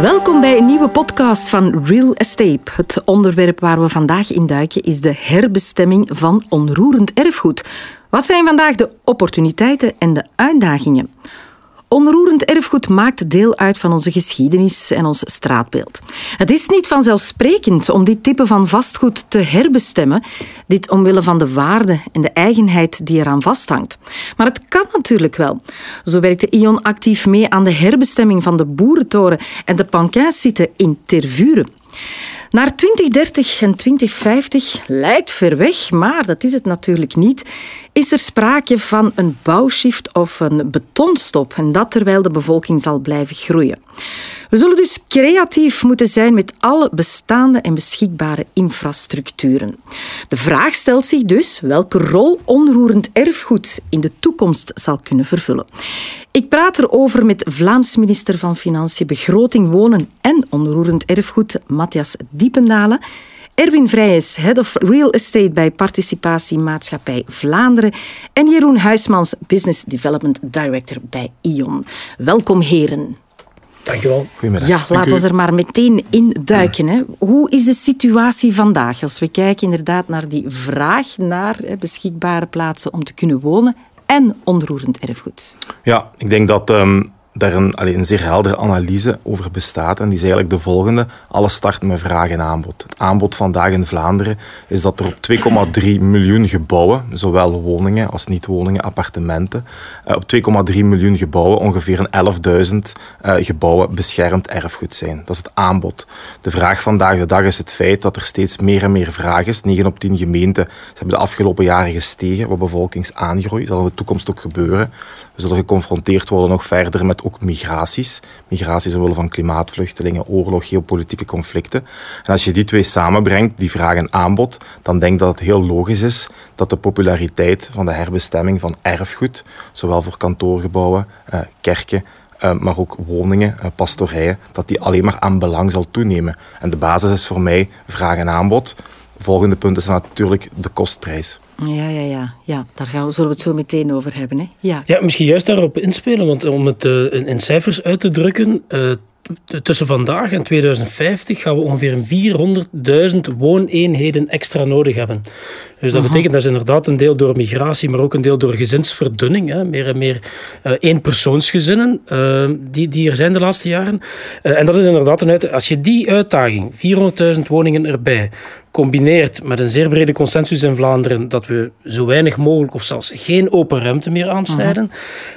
Welkom bij een nieuwe podcast van Real Estate. Het onderwerp waar we vandaag in duiken is de herbestemming van onroerend erfgoed. Wat zijn vandaag de opportuniteiten en de uitdagingen? Onroerend erfgoed maakt deel uit van onze geschiedenis en ons straatbeeld. Het is niet vanzelfsprekend om dit type van vastgoed te herbestemmen, dit omwille van de waarde en de eigenheid die eraan vasthangt. Maar het kan natuurlijk wel. Zo werkte Ion actief mee aan de herbestemming van de Boerentoren en de Panquin-site in Tervuren. Naar 2030 en 2050 lijkt ver weg, maar dat is het natuurlijk niet. Is er sprake van een bouwshift of een betonstop en dat terwijl de bevolking zal blijven groeien? We zullen dus creatief moeten zijn met alle bestaande en beschikbare infrastructuren. De vraag stelt zich dus welke rol onroerend erfgoed in de toekomst zal kunnen vervullen. Ik praat erover met Vlaams minister van Financiën, Begroting, Wonen en Onroerend Erfgoed, Matthias Diependalen. Erwin Vrijs, Head of Real Estate bij Participatiemaatschappij Vlaanderen. En Jeroen Huismans, Business Development Director bij ION. Welkom, heren. Dankjewel. Goedemiddag. Ja, laten we er maar meteen in duiken. Hè. Hoe is de situatie vandaag? Als we kijken inderdaad naar die vraag naar hè, beschikbare plaatsen om te kunnen wonen en onroerend erfgoed. Ja, ik denk dat um, daar een, een zeer heldere analyse over bestaat. En die is eigenlijk de volgende. Alles start met vraag en aanbod. Het aanbod vandaag in Vlaanderen is dat er op 2,3 miljoen gebouwen, zowel woningen als niet-woningen, appartementen, uh, op 2,3 miljoen gebouwen ongeveer een 11.000 uh, gebouwen beschermd erfgoed zijn. Dat is het aanbod. De vraag vandaag de dag is het feit dat er steeds meer en meer vraag is. 9 op 10 gemeenten ze hebben de afgelopen jaren gestegen wat bevolkingsaangroei. Dat zal in de toekomst ook gebeuren. We zullen geconfronteerd worden nog verder met ook migraties. Migraties omwille van klimaatvluchtelingen, oorlog, geopolitieke conflicten. En als je die twee samenbrengt, die vraag en aanbod, dan denk ik dat het heel logisch is dat de populariteit van de herbestemming van erfgoed, zowel voor kantoorgebouwen, eh, kerken, uh, maar ook woningen, uh, pastorijen, dat die alleen maar aan belang zal toenemen. En de basis is voor mij vraag en aanbod. Volgende punt is natuurlijk de kostprijs. Ja, ja, ja. ja daar gaan we, zullen we het zo meteen over hebben. Hè? Ja. ja, misschien juist daarop inspelen, want om het uh, in, in, cijfers uit te drukken, uh, tussen vandaag en 2050 gaan we ongeveer 400.000 wooneenheden extra nodig hebben. Dus dat betekent dat is inderdaad een deel door migratie, maar ook een deel door gezinsverdunning. Hè. Meer en meer uh, eenpersoonsgezinnen uh, die, die er zijn de laatste jaren. Uh, en dat is inderdaad een uitdaging. Als je die uitdaging, 400.000 woningen erbij, combineert met een zeer brede consensus in Vlaanderen dat we zo weinig mogelijk of zelfs geen open ruimte meer aansnijden,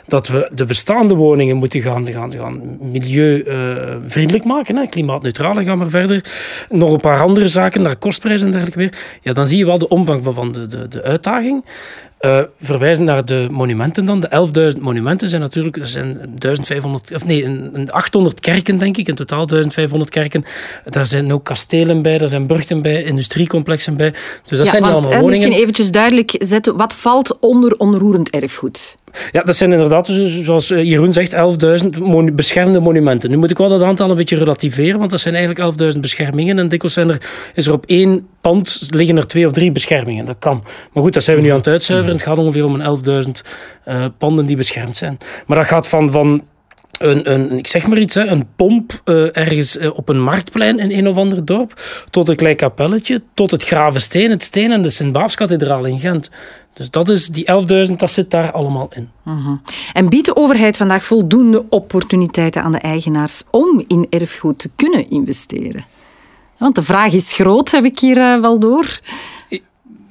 dat we de bestaande woningen moeten gaan, gaan, gaan milieuvriendelijk maken, hè, klimaatneutraal gaan maar verder. Nog een paar andere zaken, naar kostprijzen en dergelijke weer. Ja, dan zie je wel de omvang van van de, de, de uitdaging. Uh, verwijzen naar de monumenten dan. De 11.000 monumenten zijn natuurlijk er zijn 1500, of nee, een 800 kerken, denk ik. In totaal 1500 kerken. Daar zijn ook kastelen bij, daar zijn burchten bij, industriecomplexen bij. Dus dat ja, zijn want, allemaal woningen. Misschien eventjes duidelijk zetten, wat valt onder onroerend erfgoed? Ja, dat zijn inderdaad, zoals Jeroen zegt, 11.000 beschermde monumenten. Nu moet ik wel dat aantal een beetje relativeren, want dat zijn eigenlijk 11.000 beschermingen. En dikwijls zijn er, is er op één pand liggen er twee of drie beschermingen. Dat kan. Maar goed, dat zijn we nu aan het uitzuiveren. Het gaat ongeveer om een 11.000 uh, panden die beschermd zijn. Maar dat gaat van, van een, een, ik zeg maar iets, hè, een pomp uh, ergens uh, op een marktplein in een of ander dorp, tot een klein kapelletje, tot het Gravensteen, het Steen en de Sint-Baafskathedraal in Gent. Dus dat is die 11.000, dat zit daar allemaal in. -huh. En biedt de overheid vandaag voldoende opportuniteiten aan de eigenaars om in erfgoed te kunnen investeren? Want de vraag is groot, heb ik hier uh, wel door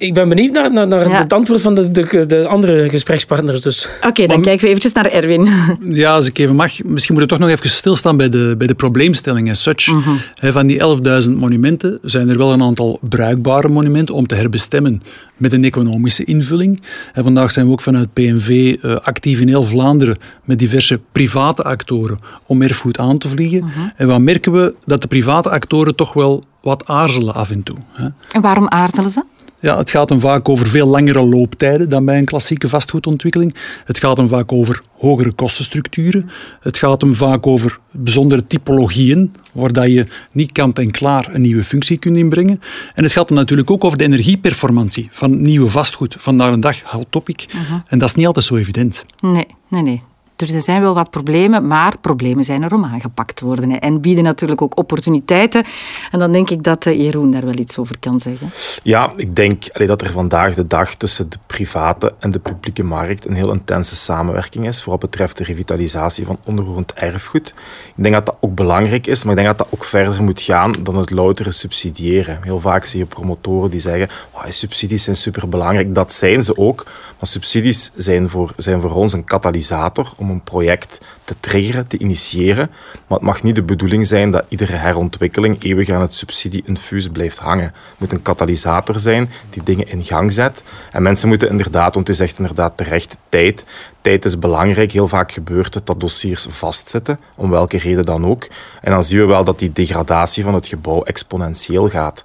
ik ben benieuwd naar, naar, naar ja. het antwoord van de, de, de andere gesprekspartners. Dus. Oké, okay, dan maar, kijken we eventjes naar Erwin. Ja, als ik even mag. Misschien moet ik toch nog even stilstaan bij de, bij de probleemstelling as such. He, van die 11.000 monumenten zijn er wel een aantal bruikbare monumenten om te herbestemmen met een economische invulling. En vandaag zijn we ook vanuit PNV uh, actief in heel Vlaanderen met diverse private actoren om erfgoed aan te vliegen. Uh -huh. En wat merken we? Dat de private actoren toch wel wat aarzelen af en toe. Hè. En waarom aarzelen ze? Ja, het gaat dan vaak over veel langere looptijden dan bij een klassieke vastgoedontwikkeling. Het gaat dan vaak over hogere kostenstructuren. Het gaat hem vaak over bijzondere typologieën, waar dat je niet kant en klaar een nieuwe functie kunt inbrengen. En het gaat dan natuurlijk ook over de energieperformantie van nieuwe vastgoed. Vandaag een dag, hot topic. Uh -huh. En dat is niet altijd zo evident. Nee, nee, nee. Dus er zijn wel wat problemen, maar problemen zijn er om aangepakt worden. En bieden natuurlijk ook opportuniteiten. En dan denk ik dat eh, Jeroen daar wel iets over kan zeggen. Ja, ik denk allee, dat er vandaag de dag tussen de private en de publieke markt een heel intense samenwerking is voor wat betreft de revitalisatie van onroerend erfgoed. Ik denk dat dat ook belangrijk is, maar ik denk dat dat ook verder moet gaan dan het loutere subsidiëren. Heel vaak zie je promotoren die zeggen, oh, subsidies zijn superbelangrijk. Dat zijn ze ook, maar subsidies zijn voor, zijn voor ons een katalysator om een project te triggeren, te initiëren. Maar het mag niet de bedoeling zijn dat iedere herontwikkeling eeuwig aan het subsidie-infuus blijft hangen. Het moet een katalysator zijn die dingen in gang zet. En mensen moeten inderdaad, want u zegt inderdaad terecht, tijd. Tijd is belangrijk. Heel vaak gebeurt het dat dossiers vastzitten, om welke reden dan ook. En dan zien we wel dat die degradatie van het gebouw exponentieel gaat.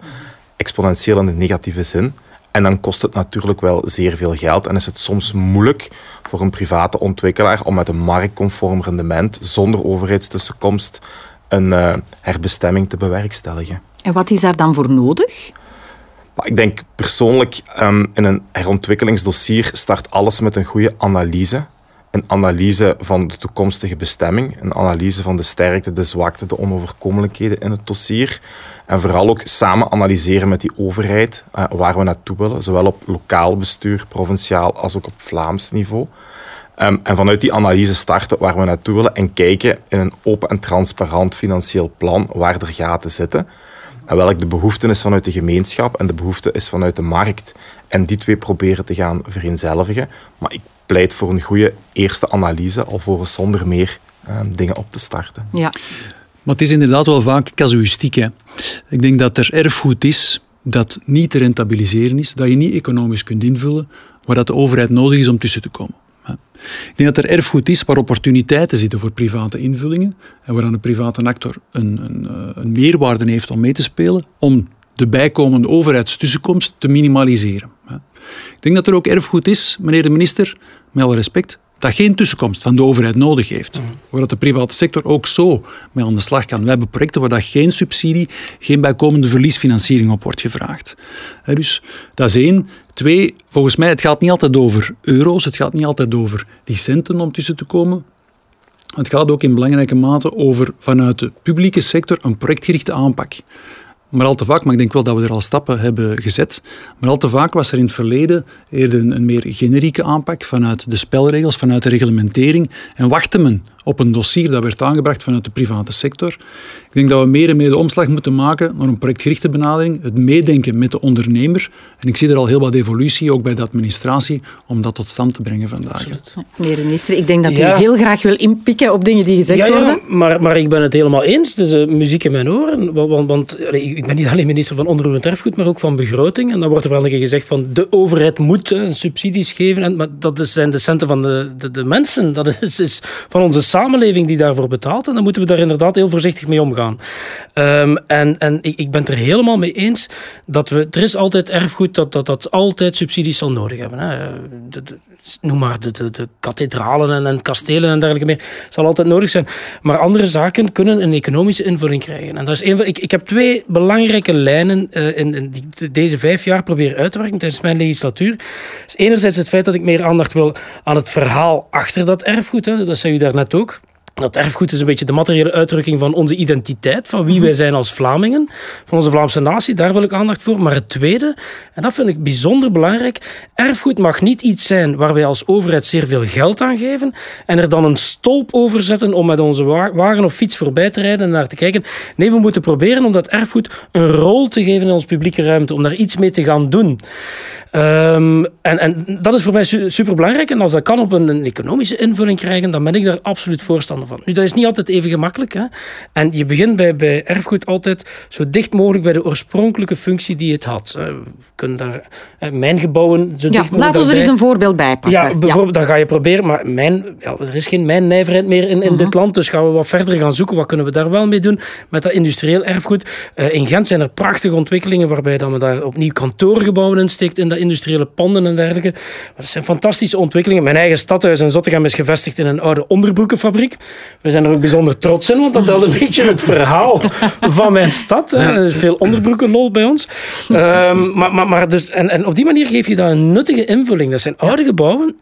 Exponentieel in de negatieve zin. En dan kost het natuurlijk wel zeer veel geld en is het soms moeilijk voor een private ontwikkelaar om met een marktconform rendement zonder overheidstussenkomst een uh, herbestemming te bewerkstelligen. En wat is daar dan voor nodig? Maar ik denk persoonlijk, um, in een herontwikkelingsdossier start alles met een goede analyse. Een analyse van de toekomstige bestemming, een analyse van de sterkte, de zwakte, de onoverkomelijkheden in het dossier. En vooral ook samen analyseren met die overheid uh, waar we naartoe willen, zowel op lokaal bestuur, provinciaal als ook op Vlaams niveau. Um, en vanuit die analyse starten waar we naartoe willen en kijken in een open en transparant financieel plan waar er gaten zitten. En welk de behoefte is vanuit de gemeenschap en de behoefte is vanuit de markt. En die twee proberen te gaan vereenzelvigen. Maar ik pleit voor een goede eerste analyse, alvorens zonder meer um, dingen op te starten. Ja. Maar het is inderdaad wel vaak casuïstiek. Hè. Ik denk dat er erfgoed is dat niet te rentabiliseren is, dat je niet economisch kunt invullen, waar dat de overheid nodig is om tussen te komen. Ik denk dat er erfgoed is waar opportuniteiten zitten voor private invullingen en waar een private actor een, een, eh, een meerwaarde heeft om mee te spelen, om de bijkomende overheidstussenkomst te minimaliseren. Ik denk dat er ook erfgoed is, meneer de minister, met alle respect, dat geen tussenkomst van de overheid nodig heeft. Mm. Waar dat de private sector ook zo mee aan de slag kan. We hebben projecten waar dat geen subsidie, geen bijkomende verliesfinanciering op wordt gevraagd. dus dat is één. Twee, volgens mij, het gaat niet altijd over euro's, het gaat niet altijd over die centen om tussen te komen. Het gaat ook in belangrijke mate over vanuit de publieke sector een projectgerichte aanpak. Maar al te vaak, maar ik denk wel dat we er al stappen hebben gezet, maar al te vaak was er in het verleden eerder een, een meer generieke aanpak vanuit de spelregels, vanuit de reglementering. En wachtte men op een dossier dat werd aangebracht vanuit de private sector. Ik denk dat we meer en meer de omslag moeten maken naar een projectgerichte benadering, het meedenken met de ondernemer. En ik zie er al heel wat evolutie, ook bij de administratie, om dat tot stand te brengen vandaag. Meneer de minister, ik denk dat u heel graag wil inpikken op dingen die gezegd ja, worden. Ja, maar, maar ik ben het helemaal eens. Het is uh, muziek in mijn oren. Want, want ik ben niet alleen minister van Onroerend Erfgoed, maar ook van Begroting. En dan wordt er wel een keer gezegd van de overheid moet uh, subsidies geven. En, maar dat zijn de centen van de, de, de mensen. Dat is, is van onze samenleving die daarvoor betaalt. En dan moeten we daar inderdaad heel voorzichtig mee omgaan. Um, en en ik, ik ben het er helemaal mee eens dat we... Er is altijd erfgoed dat, dat, dat altijd subsidies zal nodig hebben. Hè. De, noem maar de, de, kathedralen en, en, kastelen en dergelijke meer. zal altijd nodig zijn. Maar andere zaken kunnen een economische invulling krijgen. En dat is een van, ik, ik heb twee belangrijke lijnen uh, in, in die, deze vijf jaar proberen uit te werken tijdens mijn legislatuur. Dus enerzijds het feit dat ik meer aandacht wil aan het verhaal achter dat erfgoed. Hè. Dat zei u daarnet ook. Dat erfgoed is een beetje de materiële uitdrukking van onze identiteit, van wie wij zijn als Vlamingen, van onze Vlaamse natie. Daar wil ik aandacht voor. Maar het tweede, en dat vind ik bijzonder belangrijk, erfgoed mag niet iets zijn waar wij als overheid zeer veel geld aan geven en er dan een stolp over zetten om met onze wagen of fiets voorbij te rijden en naar te kijken. Nee, we moeten proberen om dat erfgoed een rol te geven in onze publieke ruimte, om daar iets mee te gaan doen. Um, en, en dat is voor mij su superbelangrijk. En als dat kan op een, een, economische invulling krijgen, dan ben ik daar absoluut voorstander van. Nu, dat is niet altijd even gemakkelijk. Hè? En je begint bij, bij erfgoed altijd zo dicht mogelijk bij de oorspronkelijke functie die het had. Uh, we kunnen daar uh, mijn gebouwen zo ja, dicht mogelijk Laten we er eens een voorbeeld bij pakken. Ja, bijvoorbeeld, ja. dan ga je proberen. Maar mijn, ja, er is geen mijn nijverheid meer in, in uh -huh. dit land. Dus gaan we wat verder gaan zoeken. Wat kunnen we daar wel mee doen met dat industrieel erfgoed? Uh, in Gent zijn er prachtige ontwikkelingen waarbij dan we daar opnieuw kantoorgebouwen in steekt in dat industriële panden en dergelijke. Maar dat zijn fantastische ontwikkelingen. Mijn eigen stadhuis in Zottegem is gevestigd in een oude onderbroekenfabriek. We zijn er ook bijzonder trots in, want dat telt een beetje het verhaal van mijn stad. Er is veel onderbroekenlol bij ons. Um, maar, maar, maar dus, en, en op die manier geef je dat een nuttige invulling. Dat zijn oude gebouwen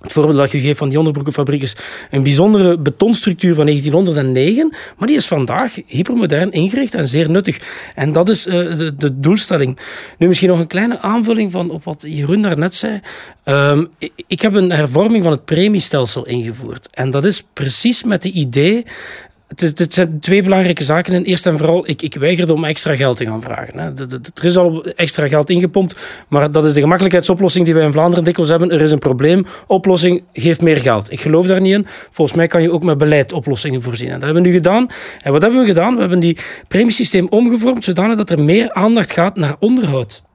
Het voorbeeld dat je geeft van die onderbroekenfabriek is een bijzondere betonstructuur van 1909, maar die is vandaag hypermodern ingericht en zeer nuttig. En dat is uh, de, de, doelstelling. Nu misschien nog een kleine aanvulling van op wat Jeroen daarnet zei. Um, ik heb een hervorming van het premiestelsel ingevoerd. En dat is precies met het idee het, zijn twee belangrijke zaken. En eerst en vooral, ik, ik weigerde om extra geld te gaan vragen. Hè. er is al extra geld ingepompt, maar dat is de gemakkelijkheidsoplossing die wij in Vlaanderen dikwijls hebben. Er is een probleem, oplossing geeft meer geld. Ik geloof daar niet in. Volgens mij kan je ook met beleid oplossingen voorzien. En dat hebben we nu gedaan. En wat hebben we gedaan? We hebben die premiesysteem omgevormd zodanig dat er meer aandacht gaat naar onderhoud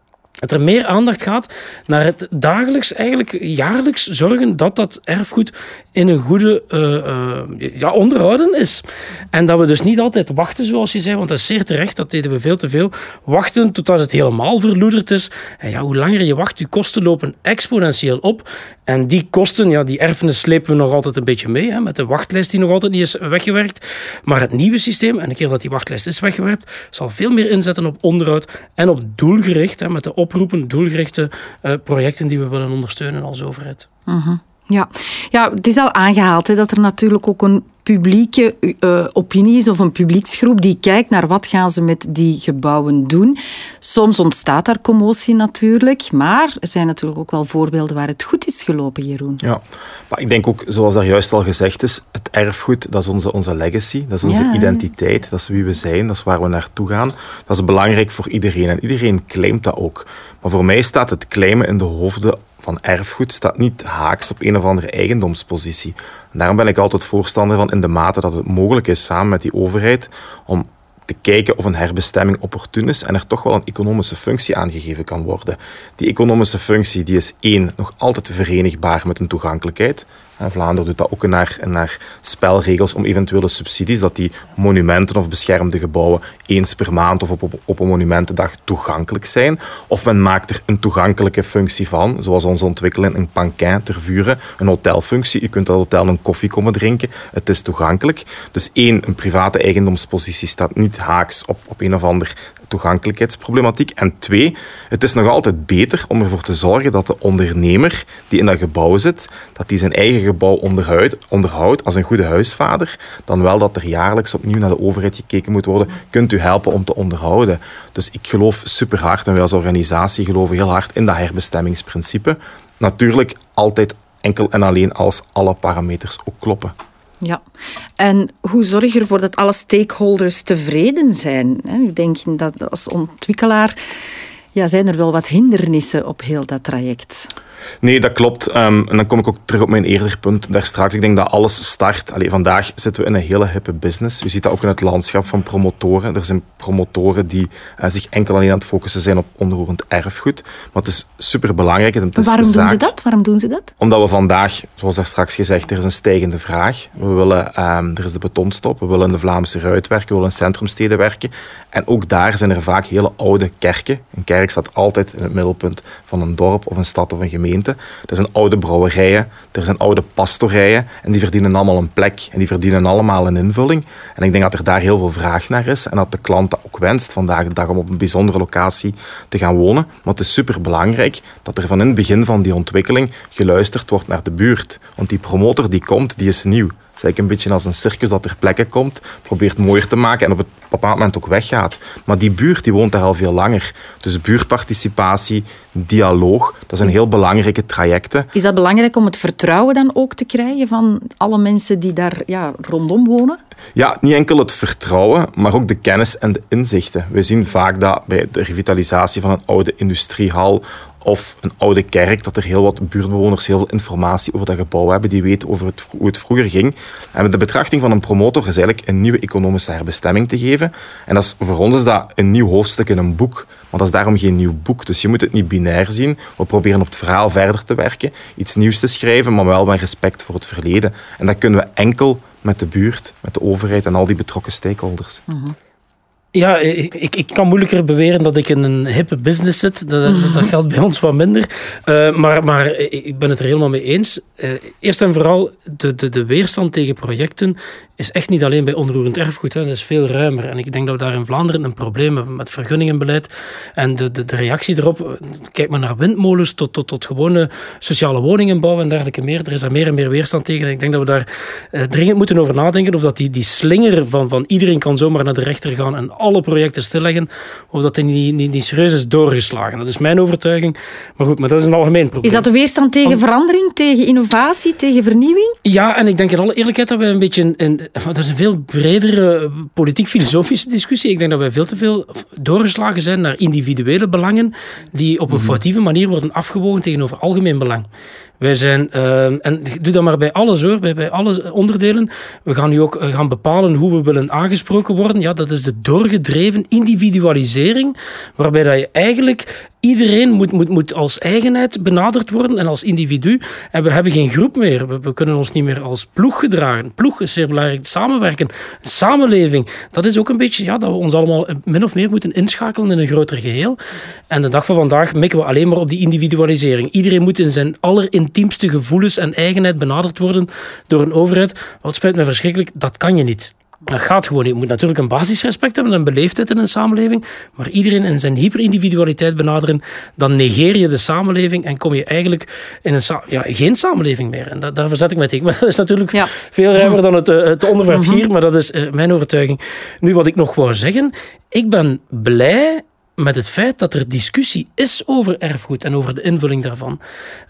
dat er meer aandacht gaat naar het dagelijks, eigenlijk jaarlijks zorgen dat dat erfgoed in een goede uh, ja, onderhouden is. En dat we dus niet altijd wachten, zoals je zei, want dat is zeer terecht, dat deden we veel te veel. Wachten totdat het helemaal verloederd is. En ja, hoe langer je wacht, je kosten lopen exponentieel op. En die kosten, ja, die erfenis slepen we nog altijd een beetje mee, hè, met de wachtlijst die nog altijd niet is weggewerkt. Maar het nieuwe systeem, en een keer dat die wachtlijst is weggewerkt, zal veel meer inzetten op onderhoud en op doelgericht, hè, met de oproepen, doelgerichte uh, projecten die we willen ondersteunen als overheid. Uh Ja. ja, het is al aangehaald hè, dat er natuurlijk ook een publieke uh, opinie is of een publieksgroep die kijkt naar wat gaan ze met die gebouwen doen. Soms ontstaat daar commotie natuurlijk, maar er zijn natuurlijk ook wel voorbeelden waar het goed is gelopen, Jeroen. Ja, maar ik denk ook, zoals daar juist al gezegd is, het erfgoed, dat is onze, onze legacy, dat is onze identiteit, dat is wie we zijn, dat is waar we naartoe gaan. Dat is belangrijk voor iedereen en iedereen claimt dat ook. Maar voor mij staat het claimen in de hoofden van erfgoed staat niet haaks op een of andere eigendomspositie. daarom ben ik altijd voorstander van in de mate dat het mogelijk is samen met die overheid om te kijken of een herbestemming opportun is en er toch wel een economische functie aangegeven kan worden. Die economische functie die is één, nog altijd verenigbaar met een toegankelijkheid. Vlaanderen doet dat ook naar, naar spelregels om eventuele subsidies, dat die monumenten of beschermde gebouwen eens per maand of op, op, een monumentendag toegankelijk zijn. Of men maakt er een toegankelijke functie van, zoals onze ontwikkeling een panquin ter vuren, een hotelfunctie. Je kunt dat hotel een koffie komen drinken, het is toegankelijk. Dus één, een private eigendomspositie staat niet haaks op, op een of ander toegankelijkheidsproblematiek. En twee, het is nog altijd beter om ervoor te zorgen dat de ondernemer die in dat gebouw zit, dat die zijn eigen gebouw onderhoudt, onderhoudt als een goede huisvader, dan wel dat er jaarlijks opnieuw naar de overheid gekeken moet worden. Kunt u helpen om te onderhouden? Dus ik geloof super hard, en wij als organisatie geloven heel hard in dat herbestemmingsprincipe. Natuurlijk altijd enkel en alleen als alle parameters ook kloppen. Ja, en hoe zorg je ervoor dat alle stakeholders tevreden zijn? Ik denk dat als ontwikkelaar ja, zijn er wel wat hindernissen op heel dat traject. Nee, dat klopt. Ehm, en dan kom ik ook terug op mijn eerder punt daar straks. Ik denk dat alles start. Allee, vandaag zitten we in een hele hippe business. Je ziet dat ook in het landschap van promotoren. Er zijn promotoren die uh, zich enkel alleen aan het focussen zijn op onroerend erfgoed. Maar het is superbelangrijk. En het Waarom doen ze dat? Waarom doen ze dat? Omdat we vandaag, zoals daar straks gezegd, er is een stijgende vraag. We willen, um, er is de betonstop, we willen in de Vlaamse ruit werken, we willen in centrumsteden werken. En ook daar zijn er vaak hele oude kerken. Een kerk staat altijd in het middelpunt van een dorp of een stad of een gemeente. Er zijn oude brouwerijen, er zijn oude pastorijen en die verdienen allemaal een plek en die verdienen allemaal een invulling. En ik denk dat er daar heel veel vraag naar is en dat de klant dat ook wenst vandaag de dag om op een bijzondere locatie te gaan wonen. Maar het is superbelangrijk dat er van in het begin van die ontwikkeling geluisterd wordt naar de buurt. Want die promotor die komt, die is nieuw. Het is eigenlijk een beetje als een circus dat ter plekke komt, probeert mooier te maken en op een bepaald moment ook weggaat. Maar die buurt die woont daar al veel langer. Dus buurtparticipatie, dialoog, dat zijn heel belangrijke trajecten. Is dat belangrijk om het vertrouwen dan ook te krijgen van alle mensen die daar ja, rondom wonen? Ja, niet enkel het vertrouwen, maar ook de kennis en de inzichten. We zien vaak dat bij de revitalisatie van een oude industriehal of een oude kerk, dat er heel wat buurtbewoners heel veel informatie over dat gebouw hebben, die weten over het, hoe het vroeger ging. En de betrachting van een promotor is eigenlijk een nieuwe economische herbestemming te geven. En dat is, voor ons is dat een nieuw hoofdstuk in een boek, maar dat is daarom geen nieuw boek. Dus je moet het niet binair zien. We proberen op het verhaal verder te werken, iets nieuws te schrijven, maar wel met respect voor het verleden. En dat kunnen we enkel met de buurt, met de overheid en al die betrokken stakeholders. Mhm. Ja, ik, ik kan moeilijker beweren dat ik in een hippe business zit. Dat, dat geldt bij ons wat minder. Uh, maar, maar ik ben het er helemaal mee eens. Uh, eerst en vooral, de, de, de weerstand tegen projecten is echt niet alleen bij onroerend erfgoed. Hè. Dat is veel ruimer. En ik denk dat we daar in Vlaanderen een probleem hebben met vergunningenbeleid. En de, de, de reactie erop, kijk maar naar windmolens tot, tot, tot gewone sociale woningen bouwen en dergelijke meer. Er is daar meer en meer weerstand tegen. En ik denk dat we daar uh, dringend moeten over nadenken of dat die, die slinger van, van iedereen kan zomaar naar de rechter gaan en alle projecten stilleggen, of dat die niet, niet, niet serieus is doorgeslagen. Dat is mijn overtuiging. Maar goed, maar dat is een algemeen probleem. Is dat de weerstand tegen verandering, tegen innovatie, tegen vernieuwing? Ja, en ik denk in alle eerlijkheid dat we een beetje... In, dat is een veel bredere politiek-filosofische discussie. Ik denk dat wij veel te veel doorgeslagen zijn naar individuele belangen die op een mhm. foutieve manier worden afgewogen tegenover algemeen belang. Wij zijn, uh, en doe dat maar bij alles hoor, bij, bij alle onderdelen. We gaan nu ook uh, gaan bepalen hoe we willen aangesproken worden. Ja, dat is de doorgedreven individualisering, waarbij dat je eigenlijk Iedereen moet, moet, moet als eigenheid benaderd worden en als individu. En we hebben geen groep meer. We, kunnen ons niet meer als ploeg gedragen. Ploeg is zeer belangrijk. Samenwerken. Samenleving. Dat is ook een beetje ja, dat we ons allemaal min of meer moeten inschakelen in een groter geheel. En de dag van vandaag mikken we alleen maar op die individualisering. Iedereen moet in zijn allerintiemste gevoelens en eigenheid benaderd worden door een overheid. Wat spijt me verschrikkelijk, dat kan je niet. Dat gaat gewoon niet. Je moet natuurlijk een basisrespect hebben en beleefdheid in een samenleving. Maar iedereen in zijn hyperindividualiteit benaderen, dan negeer je de samenleving en kom je eigenlijk in een ja, geen samenleving meer. En daar verzet ik mij tegen. Maar dat is natuurlijk veel ruimer dan het, eh, het onderwerp mhm. hier, maar dat is eh, mijn overtuiging. Nu, wat ik nog wou zeggen. Ik ben blij met het feit dat er discussie is over erfgoed en over de invulling daarvan.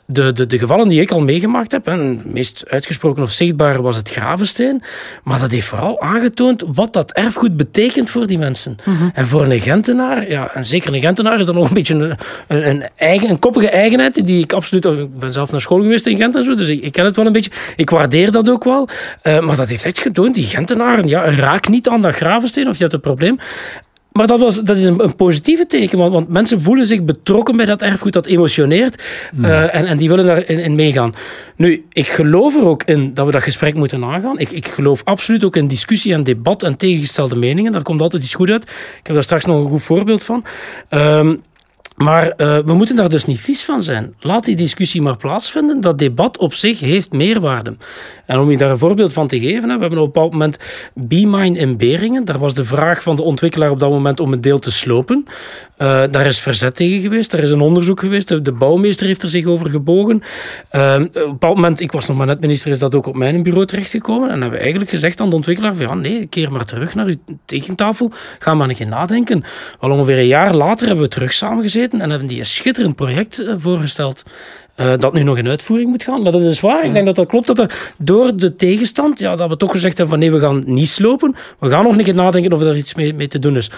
De, de, de gevallen die ik al meegemaakt heb, en het meest uitgesproken of zichtbare was het Gravensteen, maar dat heeft vooral aangetoond wat dat erfgoed betekent voor die mensen. Mhm. En voor een Gentenaar, ja, en zeker een Gentenaar is dat nog een beetje een, een, een, eigen, een koppige eigenheid die ik absoluut... Ik ben zelf naar school geweest in Gent en zo, dus ik, ik ken het wel een beetje. Ik waardeer dat ook wel. Uh, maar dat heeft echt getoond, die Gentenaren, ja, raak niet aan dat Gravensteen of je hebt een probleem. Maar dat, was, dat is een, een positieve teken, want, want, mensen voelen zich betrokken bij dat erfgoed, dat emotioneert. Eh, en, en die willen daarin in meegaan. Nu, ik geloof er ook in dat we dat gesprek moeten aangaan. Ik, ik geloof absoluut ook in discussie en debat en tegengestelde meningen. Daar komt altijd iets goed uit. Ik heb daar straks nog een goed voorbeeld van. Um, maar uh, we moeten daar dus niet vies van zijn. Laat die discussie maar plaatsvinden. Dat debat op zich heeft meerwaarde. En om je daar een voorbeeld van te geven, we hebben op een bepaald moment B-Mine in Beringen. Daar was de vraag van de ontwikkelaar op dat moment om het deel te slopen. Uh, daar is verzet tegen geweest, er is een onderzoek geweest. De, bouwmeester heeft er zich over gebogen. Uh, op een bepaald moment, ik was nog maar net minister, is dat ook op mijn bureau terechtgekomen. En hebben we eigenlijk gezegd aan de ontwikkelaar: van, ja, nee, keer maar terug naar uw tegentafel. Ga maar niet nadenken. Al ongeveer een jaar later hebben we terug samengezeten en hebben die een schitterend project voorgesteld. Uh, dat nu nog in uitvoering moet gaan. Maar dat is waar. Ik denk dat dat klopt. Dat er door de tegenstand, ja, dat we toch gezegd hebben van nee, we gaan niet slopen. We gaan nog een keer nadenken of er iets mee, mee te doen is.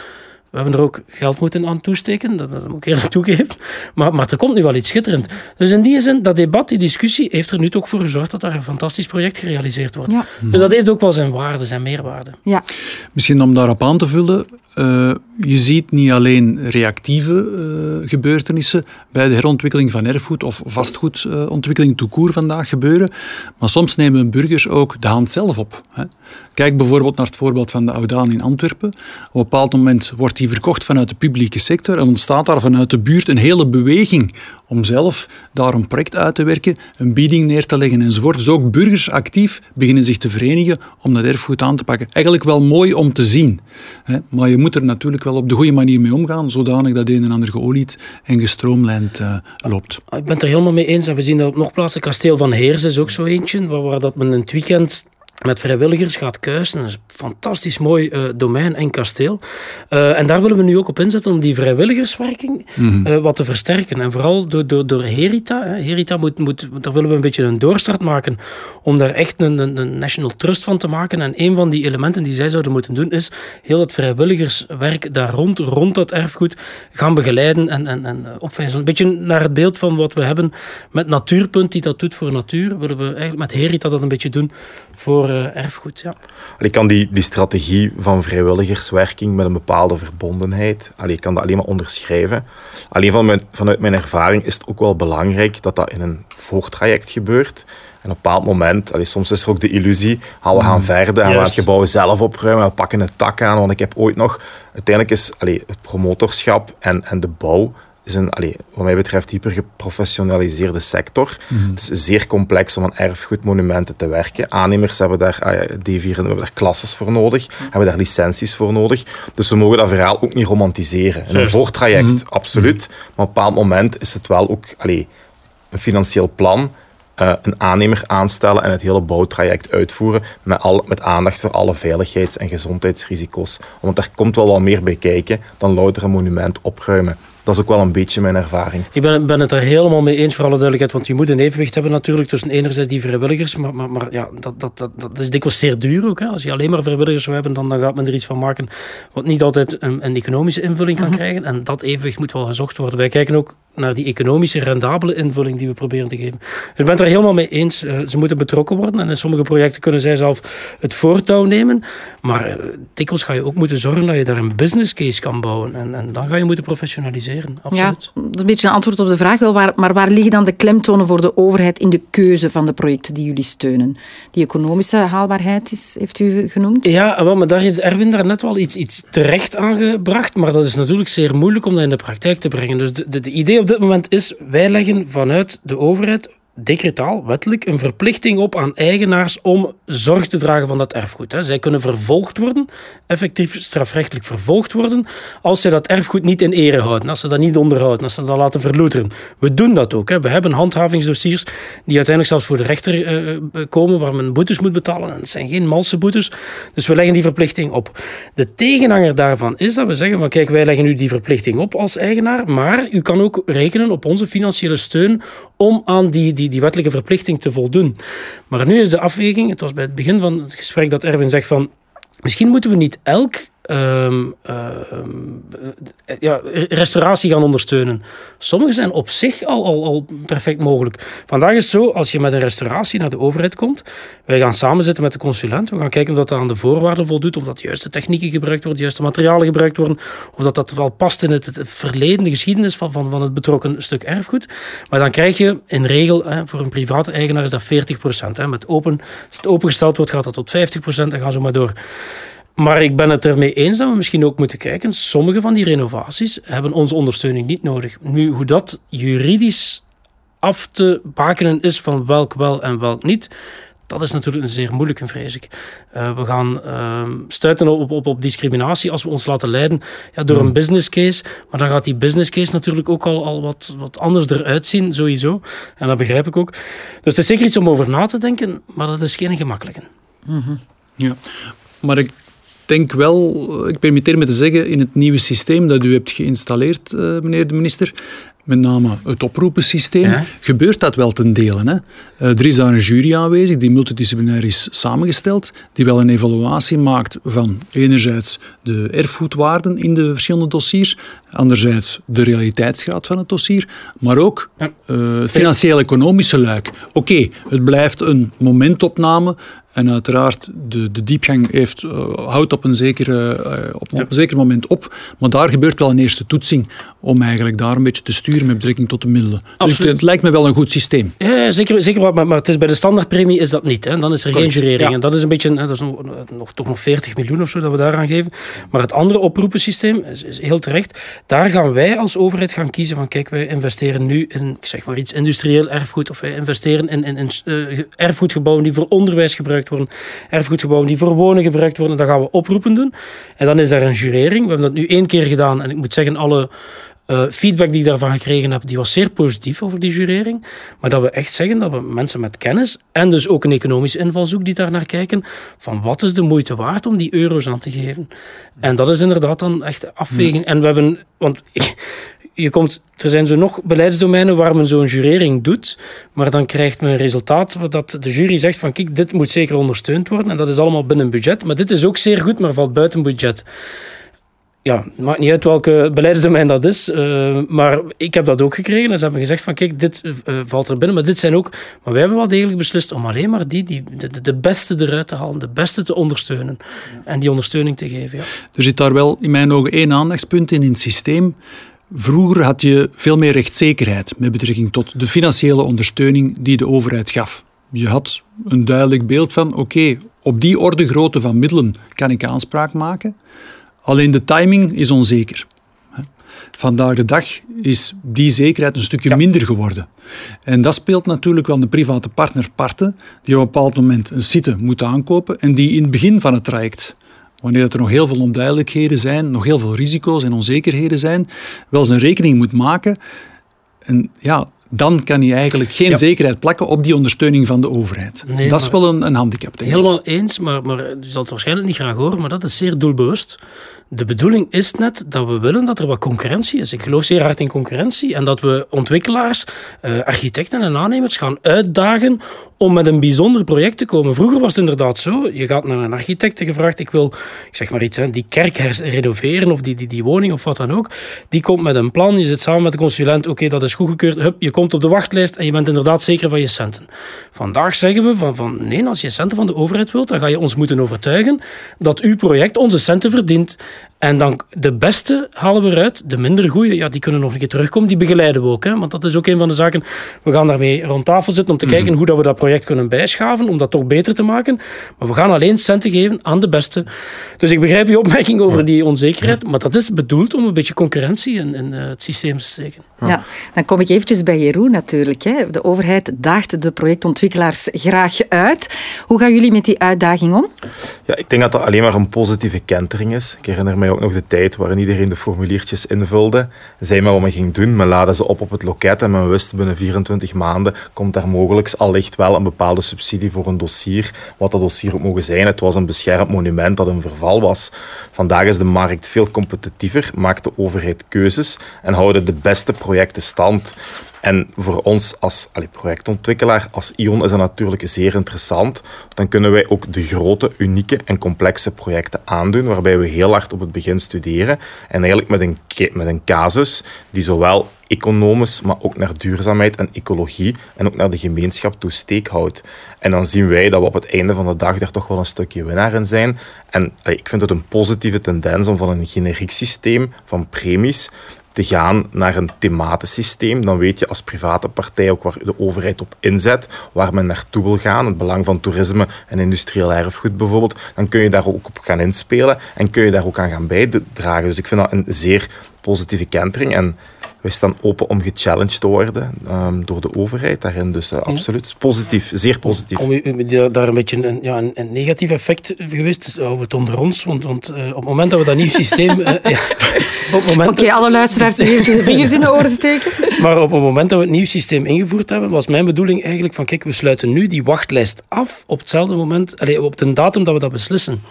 We hebben er ook geld moeten aan toesteken, dat, dat moet ik eerlijk toegeven. Maar, maar er komt nu wel iets schitterend. Dus in die zin, dat debat, die discussie, heeft er nu toch voor gezorgd dat er een fantastisch project gerealiseerd wordt. Ja. Dus dat heeft ook wel zijn waarde, zijn meerwaarde. Ja. Misschien om daarop aan te vullen, uh, je ziet niet alleen reactieve uh, gebeurtenissen bij de herontwikkeling van erfgoed of vastgoedontwikkeling uh, toekoer vandaag gebeuren, maar soms nemen burgers ook de hand zelf op. Hè. Kijk bijvoorbeeld naar het voorbeeld van de Oudaan in Antwerpen. Op een bepaald moment wordt die verkocht vanuit de publieke sector en ontstaat daar vanuit de buurt een hele beweging om zelf daar een project uit te werken, een bieding neer te leggen enzovoort. Dus ook burgers actief beginnen zich te verenigen om dat erfgoed aan te pakken. Eigenlijk wel mooi om te zien. Maar je moet er natuurlijk wel op de goede manier mee omgaan, zodanig dat een en ander geolied en gestroomlijnd uh, loopt. Ik ben het er helemaal mee eens. En we zien dat op nog plaatsen. Kasteel van Heers is ook zo eentje, waar, waar dat men in het weekend met vrijwilligers gaat kuisen. Dat is een fantastisch mooi uh, domein en kasteel. Uh, en daar willen we nu ook op inzetten om die vrijwilligerswerking mm uh, wat te versterken. En vooral door, door, door Herita. Hè. Herita moet, moet, daar willen we een beetje een doorstart maken om daar echt een, een, een, national trust van te maken. En een van die elementen die zij zouden moeten doen is heel het vrijwilligerswerk daar rond, rond dat erfgoed gaan begeleiden en, en, en opwijzen. Een beetje naar het beeld van wat we hebben met Natuurpunt die dat doet voor natuur, willen we eigenlijk met Herita dat een beetje doen voor voor erfgoed. Ja. Ik kan die, die strategie van vrijwilligerswerking met een bepaalde verbondenheid, allee, ik kan dat alleen maar onderschrijven. Alleen van mijn, vanuit mijn ervaring is het ook wel belangrijk dat dat in een voortraject gebeurt. En op een bepaald moment, allee, soms is er ook de illusie, ah, we gaan mm. verder en we gaan het gebouw zelf opruimen, we pakken een tak aan. Want ik heb ooit nog, uiteindelijk is allee, het promotorschap en, en de bouw is een, allee, wat mij betreft, hyper geprofessionaliseerde sector. Mm. Het is zeer complex om aan erfgoedmonumenten te werken. Aannemers hebben daar, ah D4, hebben daar klasses voor nodig, mm. hebben daar licenties voor nodig. Dus we mogen dat verhaal ook niet romantiseren. Een voortraject, mm. absoluut. Maar op een bepaald moment is het wel ook allee, een financieel plan uh, een aannemer aanstellen en het hele bouwtraject uitvoeren met, al, met aandacht voor alle veiligheids- en gezondheidsrisico's. Want daar komt wel wat meer bij kijken dan louter een monument opruimen dat is ook wel een beetje mijn ervaring. Ik ben, ben het er helemaal mee eens, voor alle duidelijkheid. Want je moet een evenwicht hebben natuurlijk tussen enerzijds die vrijwilligers. Maar, maar, maar ja, dat, dat, dat, dat is dikwijls zeer duur ook. Hè. Als je alleen maar vrijwilligers zou hebben, dan, dan gaat men er iets van maken wat niet altijd een, een economische invulling kan mhm. krijgen. En dat evenwicht moet wel gezocht worden. Wij kijken ook naar die economische, rendabele invulling die we proberen te geven. Dus ik ben het er helemaal mee eens. Eh, ze moeten betrokken worden. En in sommige projecten kunnen zij zelf het voortouw nemen. Maar uh, dikwijls ga je ook moeten zorgen dat je daar een business case kan bouwen. En, en dan ga je moeten professionaliseren. Absoluut. Ja, dat is een beetje een antwoord op de vraag. Wel, waar, maar waar liggen dan de klemtonen voor de overheid in de keuze van de projecten die jullie steunen? Die economische haalbaarheid is, heeft u genoemd? Ja, wel, maar daar heeft Erwin daar net wel iets, iets terecht aangebracht. Maar dat is natuurlijk zeer moeilijk om dat in de praktijk te brengen. Dus de, de, de idee op dit moment is, wij leggen vanuit de overheid decretaal, wettelijk, een verplichting op aan eigenaars om zorg te dragen van dat erfgoed. Zij kunnen vervolgd worden, effectief strafrechtelijk vervolgd worden, als zij dat erfgoed niet in ere houden, als ze dat niet onderhouden, als ze dat laten verloederen. We doen dat ook. We hebben handhavingsdossiers die uiteindelijk zelfs voor de rechter eh, eh, komen, waar men boetes moet betalen. En het zijn geen malse boetes, dus we leggen die verplichting op. De tegenhanger daarvan is dat we zeggen van kijk, wij leggen u die verplichting op als eigenaar, maar u kan ook rekenen op onze financiële steun om aan die, die wettelijke verplichting te voldoen. Maar nu is de afweging, het was bij het begin van het gesprek dat Erwin zegt van misschien moeten we niet elk um, ja, restauratie gaan ondersteunen. Sommige zijn op zich al, al, al perfect mogelijk. Vandaag is het zo, als je met een restauratie naar de overheid komt, wij gaan samen zitten met de consulent, we gaan kijken of dat aan de voorwaarden voldoet, of dat de juiste technieken gebruikt worden, de juiste materialen gebruikt worden, of dat dat wel past in het, verleden, de geschiedenis van, van, van het betrokken stuk erfgoed. Maar dan krijg je in regel, hè, voor een private eigenaar is dat 40 procent. Met open, als het opengesteld wordt, gaat dat tot 50 procent en gaan zo maar door. Maar ik ben het ermee eens dat we misschien ook moeten kijken. Sommige van die renovaties hebben onze ondersteuning niet nodig. Nu, hoe dat juridisch af te bakenen is van welk wel en welk niet, dat is natuurlijk een zeer moeilijke, vrees ik. Uh, we gaan uh, stuiten op, op, op discriminatie als we ons laten leiden ja, door een hmm. business case. Maar dan gaat die business case natuurlijk ook al, al wat, wat anders eruit zien, sowieso. En dat begrijp ik ook. Dus het is zeker iets om over na te denken, maar dat is geen gemakkelijke. Mm Ja, maar ik denk wel, ik permitteer me te zeggen, in het nieuwe systeem dat u hebt geïnstalleerd, uh, meneer de minister, met name het oproepensysteem, gebeurt dat wel ten dele. Hè? Uh, er is daar een jury aanwezig die multidisciplinair is samengesteld, die wel een evaluatie maakt van enerzijds de erfgoedwaarden in de verschillende dossiers, anderzijds de realiteitsgraad van het dossier, maar ook ja. uh, financieel-economische luik. Oké, het blijft een momentopname, en uiteraard, de, de diepgang heeft, uh, houdt op een, zekere, uh, op, op, een zeker moment op. Maar daar gebeurt wel een eerste toetsing om eigenlijk daar een beetje te sturen met betrekking tot de middelen. Dus het, lijkt me wel een goed systeem. Ja, zeker, zeker maar, maar het is bij de standaardpremie is dat niet. Hè. Dan is er geen jurering. En dat is een beetje, hè, dat is nog, nog, toch nog 40 miljoen of zo dat we daaraan geven. Maar het andere oproepensysteem is, is heel terecht. Daar gaan wij als overheid gaan kiezen van kijk, wij investeren nu in, ik zeg maar iets, industrieel erfgoed. Of wij investeren in, in, in uh, erfgoedgebouwen die voor onderwijs gebruikt worden, erfgoedgebouwen die voor wonen gebruikt worden, dan gaan we oproepen doen. En dan is daar een jurering. We hebben dat nu één keer gedaan en ik moet zeggen, alle uh, feedback die ik daarvan gekregen heb, die was zeer positief over die jurering. Maar dat we echt zeggen dat we mensen met kennis en dus ook een economische invalshoek die daar naar kijken, van wat is de moeite waard om die euro's aan te geven. En dat is inderdaad dan echt afweging. En we hebben, want je komt, er zijn zo nog beleidsdomeinen waar men zo'n jurering doet, maar dan krijgt men een resultaat dat de jury zegt van kijk, dit moet zeker ondersteund worden en dat is allemaal binnen budget, maar dit is ook zeer goed, maar valt buiten budget. ja, maakt niet uit welke beleidsdomein dat is. Uh, maar ik heb dat ook gekregen. En ze hebben gezegd van kijk, dit uh, valt er binnen. Maar dit zijn ook... Maar wij hebben wel degelijk beslist om alleen maar die, die de, de beste eruit te halen. De beste te ondersteunen. En die ondersteuning te geven, ja. Er zit daar wel in mijn ogen één aandachtspunt in in het systeem. Vroeger had je veel meer rechtszekerheid met betrekking tot de financiële ondersteuning die de overheid gaf. Je had een duidelijk beeld van, oké, op die orde grootte van middelen kan ik aanspraak maken. Alleen de timing is onzeker. Vandaag de dag is die zekerheid een stukje minder geworden. En dat speelt natuurlijk wel de private partner parten, die op een bepaald moment een site moeten aankopen en die in het begin van het traject wanneer er nog heel veel onduidelijkheden zijn, nog heel veel risico's en onzekerheden zijn, wel zijn rekening moet maken. En ja, dan kan hij eigenlijk geen zekerheid plakken op die ondersteuning van de overheid. dat is wel een, een handicap. Denk helemaal eens, maar, maar je zal het waarschijnlijk niet graag horen, maar dat is zeer doelbewust. De bedoeling is net dat we willen dat er wat concurrentie is. Ik geloof zeer hard in concurrentie en dat we ontwikkelaars, eh, architecten en aannemers gaan uitdagen om met een bijzonder project te komen. Vroeger was het inderdaad zo. Je gaat naar een architect en gevraagd, ik wil, ik zeg maar iets, hè, die kerk renoveren of die, die, die woning of wat dan ook. Die komt met een plan, je zit samen met de consulent, oké, dat is goedgekeurd, hup, je komt op de wachtlijst en je bent inderdaad zeker van je centen. Vandaag zeggen we van, van nee, als je centen van de overheid wilt, dan ga je ons moeten overtuigen dat uw project onze centen verdient. En dan de beste halen we eruit. De minder goede, ja, die kunnen nog een keer terugkomen. Die begeleiden we ook. Hè? Want dat is ook een van de zaken. We gaan daarmee rond tafel zitten om te kijken mhm. hoe dat we dat project kunnen bijschaven. Om dat toch beter te maken. Maar we gaan alleen centen geven aan de beste. Dus ik begrijp je opmerking over die onzekerheid. Maar dat is bedoeld om een beetje concurrentie in, in uh, het systeem te steken. Ja, dan kom ik eventjes bij Jeroen natuurlijk. Hè. De overheid daagt de projectontwikkelaars graag uit. Hoe gaan jullie met die uitdaging om? Ja, ik denk dat dat alleen maar een positieve kentering is. Ik herinner mij ook nog de tijd waarin iedereen de formuliertjes invulde. Zei maar wat men ging doen. Men laadde ze op op het loket en men wist binnen 24 maanden komt daar mogelijk allicht wel een bepaalde subsidie voor een dossier. Wat dat dossier ook mogen zijn. Het was een beschermd monument dat een verval was. Vandaag is de markt veel competitiever, maakt de overheid keuzes en houden de beste projecten stand. En voor ons als projectontwikkelaar, als ION, is dat natuurlijk zeer interessant. Dan kunnen wij ook de grote, unieke en complexe projecten aandoen, waarbij we heel hard op het begin studeren en eigenlijk met een, met een casus die zowel economisch, maar ook naar duurzaamheid en ecologie en ook naar de gemeenschap toe steek houdt. En dan zien wij dat we op het einde van de dag daar toch wel een stukje winnaar in zijn. En ik vind het een positieve tendens om van een generiek systeem van premies te gaan naar een thematisch systeem. Dan weet je als private partij ook waar de overheid op inzet, waar men naartoe wil gaan, het belang van toerisme en industrieel erfgoed bijvoorbeeld. Dan kun je daar ook op gaan inspelen en kun je daar ook aan gaan bijdragen. Dus ik vind dat een zeer positieve kentering. En wij staan open om gechallenged te worden um, door de overheid daarin. Dus uh, absoluut positief, zeer positief. Om, om, daar een beetje een, ja, een, een negatief effect geweest is, houden we het onder ons. Want, want uh, op het moment dat we dat nieuw systeem... Uh, ja, Oké, okay, alle luisteraars die even de vingers in de oren steken. Maar op het moment dat we het nieuw systeem ingevoerd hebben, was mijn bedoeling eigenlijk van kijk, we sluiten nu die wachtlijst af op hetzelfde moment, allez, op de datum dat we dat beslissen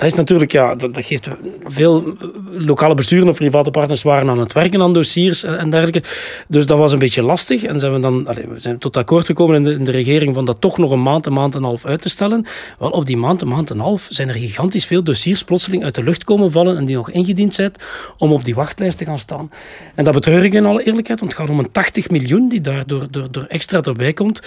dat is natuurlijk, ja, dat, geeft veel lokale besturen of private partners waren aan het werken aan dossiers en, dergelijke. Dus dat was een beetje lastig. En zijn we dan we zijn tot akkoord gekomen in de, in de, regering van dat toch nog een maand, een maand en een half uit te stellen. Wel, op die maand, een maand en een half zijn er gigantisch veel dossiers plotseling uit de lucht komen vallen en die nog ingediend zijn om op die wachtlijst te gaan staan. En dat betreur ik in alle eerlijkheid, want het gaat om een 80 miljoen die daar door, door, door extra erbij komt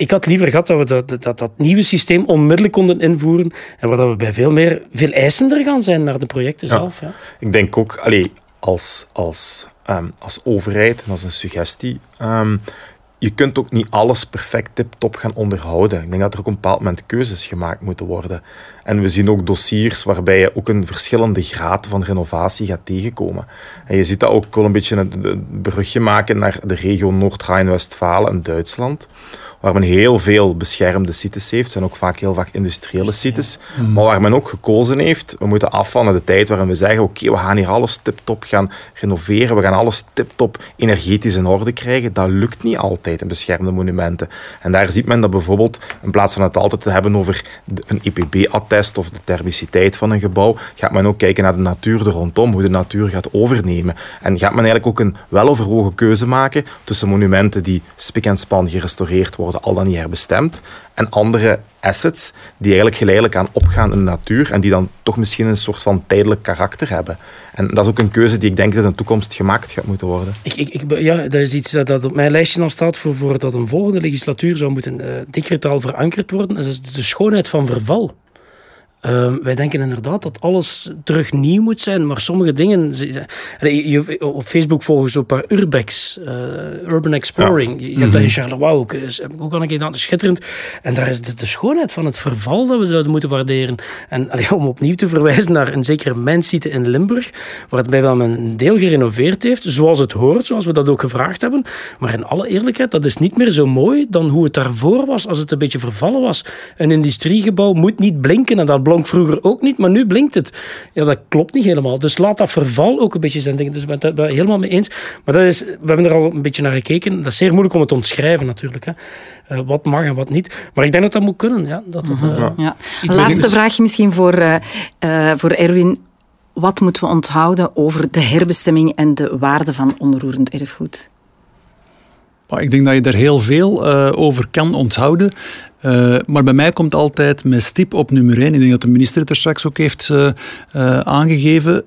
ik had liever gehad dat we dat, dat, dat, nieuwe systeem onmiddellijk konden invoeren en waar we bij veel meer, veel eisender gaan zijn naar de projecten zelf. Ja. Ik denk ook, allee, als, als, um, als overheid en als een suggestie, um, je kunt ook niet alles perfect tip-top gaan onderhouden. Ik denk dat er ook op een bepaald moment keuzes gemaakt moeten worden. En we zien ook dossiers waarbij je ook een verschillende graad van renovatie gaat tegenkomen. En je ziet dat ook wel een beetje een brugje maken naar de regio Noord-Rijn-Westfalen en Duitsland waar men heel veel beschermde sites heeft. Zijn ook vaak heel vaak industriële sites. Maar waar men ook gekozen heeft, we moeten af van de tijd waarin we zeggen, oké, we gaan hier alles tip-top gaan renoveren, we gaan alles tip-top energetisch in orde krijgen. Dat lukt niet altijd in beschermde monumenten. En daar ziet men dat bijvoorbeeld, in plaats van het altijd te hebben over een IPB-attest of de thermiciteit van een gebouw, gaat men ook kijken naar de natuur er rondom, hoe de natuur gaat overnemen. En gaat men eigenlijk ook een weloverwogen keuze maken tussen monumenten die spik en span gerestaureerd worden al dan niet herbestemd. En andere assets die eigenlijk geleidelijk aan opgaan in de natuur en die dan toch misschien een soort van tijdelijk karakter hebben. En dat is ook een keuze die ik denk dat in de toekomst gemaakt gaat moeten worden. Ik, ik, ja, dat is iets dat op mijn lijstje al staat voor, voor dat een volgende legislatuur zou moeten uh, decretaal verankerd worden. Dat is de schoonheid van verval. Ehm, wij denken inderdaad dat alles terug nieuw moet zijn, maar sommige dingen. op Facebook volgen zo een paar urbex, uh, urban exploring. Je, hebt dat in mhm. Charleroi ook. Al een keer dat schitterend. En daar is de, de, schoonheid van het verval dat we zouden moeten waarderen. En om opnieuw te verwijzen naar een zekere Mansite in Limburg, waarbij wel men een deel gerenoveerd heeft, zoals het hoort, zoals we dat ook gevraagd hebben. Maar in alle eerlijkheid, dat is niet meer zo mooi dan hoe het daarvoor was, als het een beetje vervallen was. Een industriegebouw moet niet blinken en dat blonk vroeger ook niet, maar nu blinkt het. Ja, dat klopt niet helemaal. Dus laat dat verval ook een beetje zijn. Dus ik ben het daar helemaal mee eens. Maar dat is, we hebben er al een beetje naar gekeken. Dat is zeer moeilijk om het te omschrijven natuurlijk. Hè. Uh, wat mag en wat niet. Maar ik denk dat dat moet kunnen. Ja, dat het, uh, ja. Laatste vraag misschien voor, uh, voor Erwin. Wat moeten we onthouden over de herbestemming en de waarde van onroerend erfgoed? Ik denk dat je daar heel veel over kan onthouden. Uh, maar bij mij komt altijd met stip op nummer 1, ik denk dat de minister het er straks ook heeft uh, uh, aangegeven,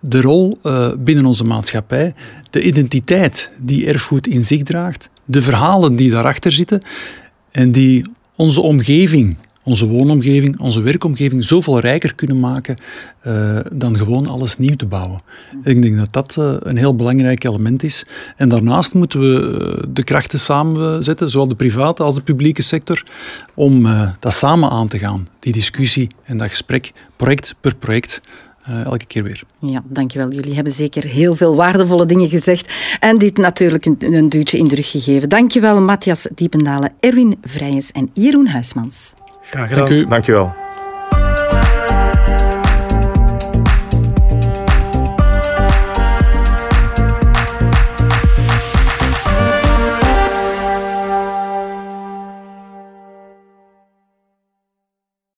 de rol binnen onze maatschappij, de identiteit die erfgoed in zich draagt, de verhalen die daarachter zitten. En die onze omgeving onze woonomgeving, onze werkomgeving zoveel rijker kunnen maken uh, dan gewoon alles nieuw te bouwen. Ik denk dat dat uh, een heel belangrijk element is. En daarnaast moeten we uh, de krachten samenzetten, zowel de private als de publieke sector, om dat samen aan te gaan. Die discussie en dat gesprek, project per project. elke keer weer. Ja, dankjewel. Jullie hebben zeker heel veel waardevolle dingen gezegd en dit natuurlijk een, een duwtje in de rug gegeven. Dankjewel Matthias Diependalen, Erwin Vrijens en Jeroen Huismans. Graag gedaan. Dank u. Dankjewel.